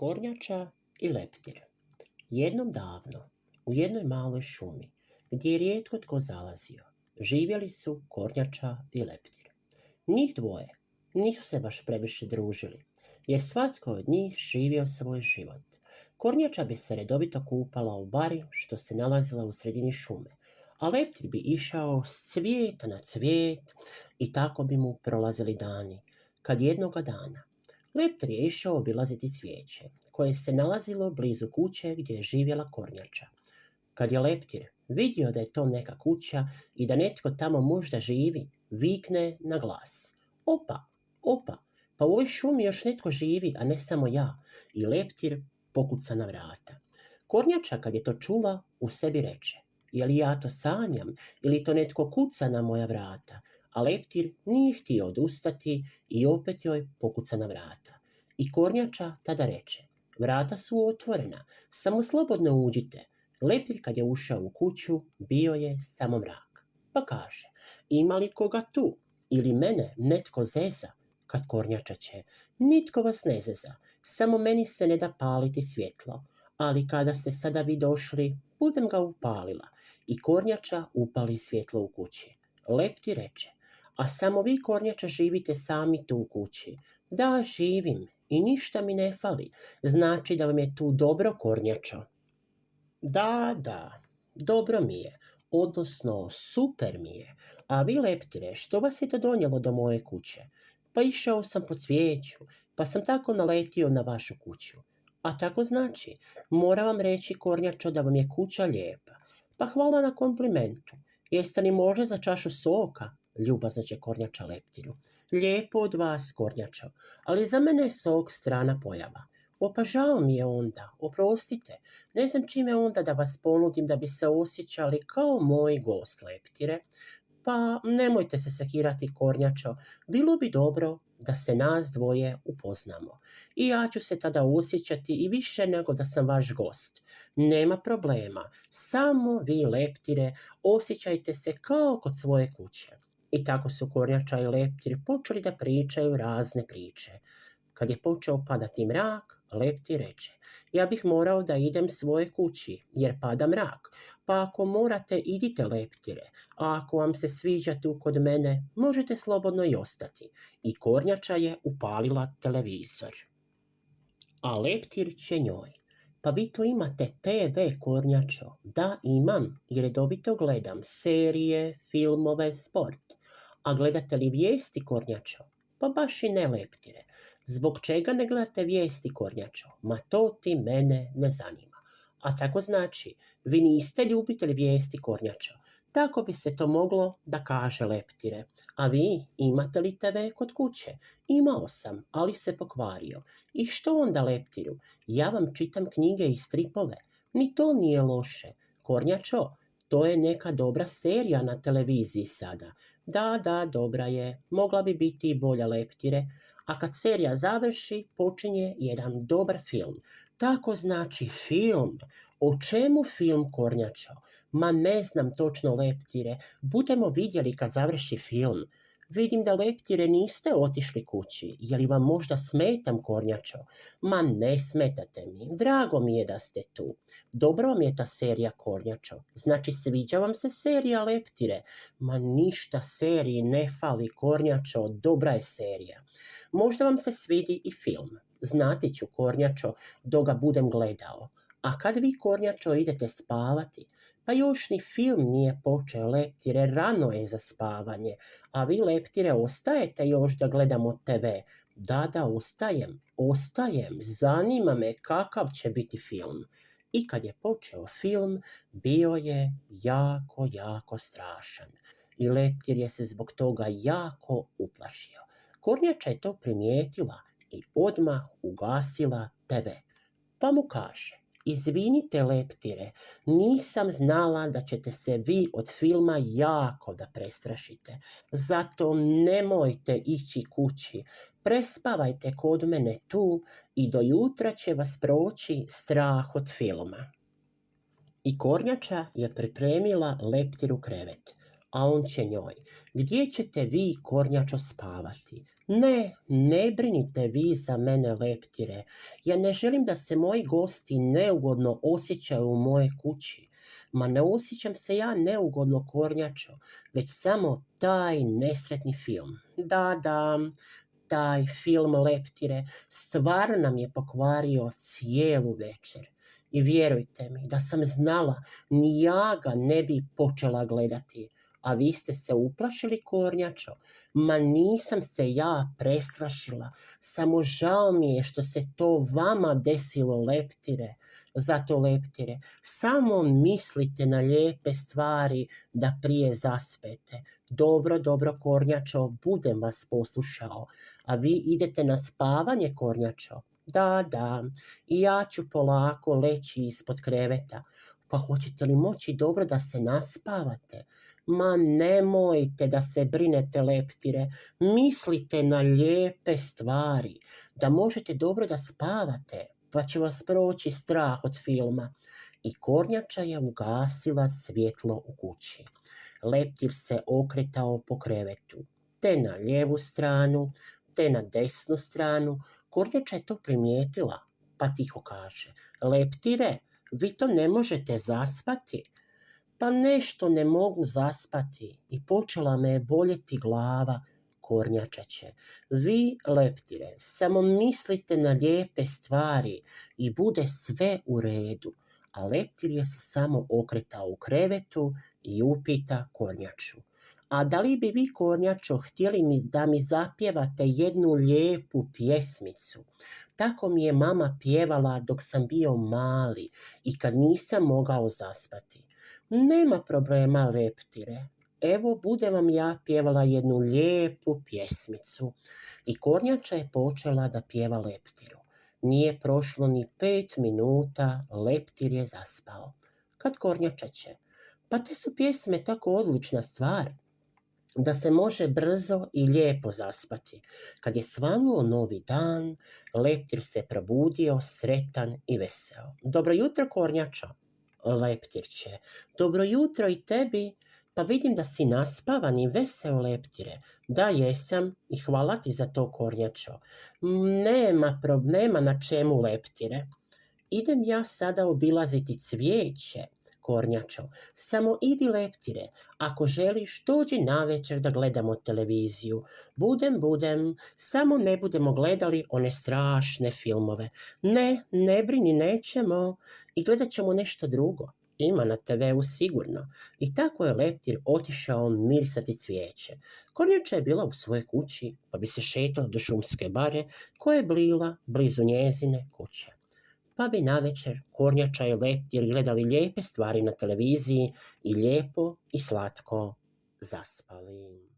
Kornjača i leptir Jednom davno, u jednoj maloj šumi, gdje je rijetko tko zalazio, živjeli su Kornjača i leptir. Njih dvoje nisu se baš previše družili, jer svatko od njih živio svoj život. Kornjača bi se redovito kupala u bari što se nalazila u sredini šume, a leptir bi išao s cvijeta na cvijet i tako bi mu prolazili dani, kad jednoga dana Leptir je išao obilaziti cvijeće, koje se nalazilo blizu kuće gdje je živjela kornjača. Kad je Leptir vidio da je to neka kuća i da netko tamo možda živi, vikne na glas. Opa, opa, pa u ovoj šumi još netko živi, a ne samo ja. I Leptir pokuca na vrata. Kornjača kad je to čula, u sebi reče. Je li ja to sanjam ili to netko kuca na moja vrata? A leptir nije htio odustati i opet joj pokuca na vrata. I kornjača tada reče, vrata su otvorena, samo slobodno uđite. Leptir kad je ušao u kuću, bio je samo mrak. Pa kaže, ima li koga tu? Ili mene netko zeza? Kad kornjača će, nitko vas ne zeza, samo meni se ne da paliti svjetlo. Ali kada ste sada vi došli, budem ga upalila. I kornjača upali svjetlo u kući. Lepti reče, a samo vi kornjača živite sami tu u kući. Da, živim i ništa mi ne fali. Znači da vam je tu dobro kornjačo. Da, da, dobro mi je, odnosno super mi je. A vi leptire, što vas je to donijelo do moje kuće? Pa išao sam po cvijeću, pa sam tako naletio na vašu kuću. A tako znači, moram vam reći kornjačo da vam je kuća lijepa. Pa hvala na komplimentu. Jeste li možda za čašu soka? Ljubazno će kornjača leptiru. Lijepo od vas, kornjačo, ali za mene je sok strana pojava. Opa, žao mi je onda, oprostite, ne znam čime onda da vas ponudim da bi se osjećali kao moj gost leptire. Pa nemojte se sekirati, kornjačo, bilo bi dobro da se nas dvoje upoznamo. I ja ću se tada osjećati i više nego da sam vaš gost. Nema problema, samo vi leptire osjećajte se kao kod svoje kuće. I tako su Kornjača i Leptir počeli da pričaju razne priče. Kad je počeo padati mrak, Leptir reče, ja bih morao da idem svoje kući, jer pada mrak. Pa ako morate, idite Leptire, a ako vam se sviđa tu kod mene, možete slobodno i ostati. I Kornjača je upalila televizor. A Leptir će njoj. Pa vi to imate TV, Kornjačo? Da, imam, jer redovito gledam serije, filmove, sport. A gledate li vijesti, Kornjačo? Pa baš i ne leptire. Zbog čega ne gledate vijesti, Kornjačo? Ma to ti mene ne zanima. A tako znači, vi niste ljubitelj vijesti, Kornjačo. Tako bi se to moglo da kaže leptire. A vi imate li TV kod kuće? Imao sam, ali se pokvario. I što onda leptiru? Ja vam čitam knjige i stripove. Ni to nije loše. Kornjačo, to je neka dobra serija na televiziji sada. Da, da, dobra je. Mogla bi biti i bolja leptire. A kad serija završi, počinje jedan dobar film. Tako znači film. O čemu film Kornjačo? Ma ne znam točno leptire. Budemo vidjeli kad završi film. Vidim da leptire niste otišli kući. Je li vam možda smetam, Kornjačo? Ma ne smetate mi. Drago mi je da ste tu. Dobro vam je ta serija, Kornjačo. Znači, sviđa vam se serija leptire? Ma ništa seriji ne fali, Kornjačo. Dobra je serija. Možda vam se svidi i film. Znati ću, Kornjačo, dok ga budem gledao. A kad vi, Kornjačo, idete spavati, pa još ni film nije počeo, leptire, rano je za spavanje, a vi, leptire, ostajete još da gledamo TV. Da, da, ostajem, ostajem, zanima me kakav će biti film. I kad je počeo film, bio je jako, jako strašan. I leptir je se zbog toga jako uplašio. Kornjača je to primijetila i odmah ugasila TV. Pa mu kaže, Izvinite leptire, nisam znala da ćete se vi od filma jako da prestrašite. Zato nemojte ići kući. Prespavajte kod mene tu i do jutra će vas proći strah od filma. I Kornjača je pripremila leptiru krevet. A on će njoj. Gdje ćete vi, kornjačo, spavati? Ne, ne brinite vi za mene, leptire. Ja ne želim da se moji gosti neugodno osjećaju u moje kući. Ma ne osjećam se ja neugodno, kornjačo, već samo taj nesretni film. Da, da, taj film Leptire stvarno nam je pokvario cijelu večer. I vjerujte mi, da sam znala, ni ja ga ne bi počela gledati. A vi ste se uplašili, Kornjačo? Ma nisam se ja prestrašila. Samo žao mi je što se to vama desilo, Leptire. Zato, Leptire, samo mislite na lijepe stvari da prije zaspete. Dobro, dobro, Kornjačo, budem vas poslušao. A vi idete na spavanje, Kornjačo? Da, da, ja ću polako leći ispod kreveta. Pa hoćete li moći dobro da se naspavate? Ma nemojte da se brinete, leptire. Mislite na lijepe stvari, da možete dobro da spavate, pa će vas proći strah od filma. I kornjača je ugasila svjetlo u kući. Leptir se okretao po krevetu, te na lijevu stranu, te na desnu stranu, Kornjača je to primijetila, pa tiho kaže, leptire, vi to ne možete zaspati. Pa nešto ne mogu zaspati i počela me je boljeti glava, kornjačeće. Vi, leptire, samo mislite na lijepe stvari i bude sve u redu. A leptir je se samo okretao u krevetu i upita kornjaču. A da li bi vi, Kornjačo, htjeli mi da mi zapjevate jednu lijepu pjesmicu? Tako mi je mama pjevala dok sam bio mali i kad nisam mogao zaspati. Nema problema, leptire. Evo, bude vam ja pjevala jednu lijepu pjesmicu. I Kornjača je počela da pjeva leptiru. Nije prošlo ni pet minuta, leptir je zaspao. Kad Kornjača će? Pa te su pjesme tako odlična stvar da se može brzo i lijepo zaspati. Kad je svanuo novi dan, leptir se probudio sretan i veseo. Dobro jutro, kornjača, leptirće. Dobro jutro i tebi, pa vidim da si naspavan i veseo, leptire. Da, jesam i hvala ti za to, kornjačo. Nema problema na čemu, leptire. Idem ja sada obilaziti cvijeće, kornjačo. Samo idi leptire, ako želiš dođi večer da gledamo televiziju. Budem, budem, samo ne budemo gledali one strašne filmove. Ne, ne brini, nećemo i gledat ćemo nešto drugo. Ima na TV-u sigurno. I tako je leptir otišao mirisati cvijeće. Kornjača je bila u svojoj kući, pa bi se šetala do šumske bare koja je blila blizu njezine kuće pa bi navečer kornjača i leptir gledali lijepe stvari na televiziji i lijepo i slatko zaspali.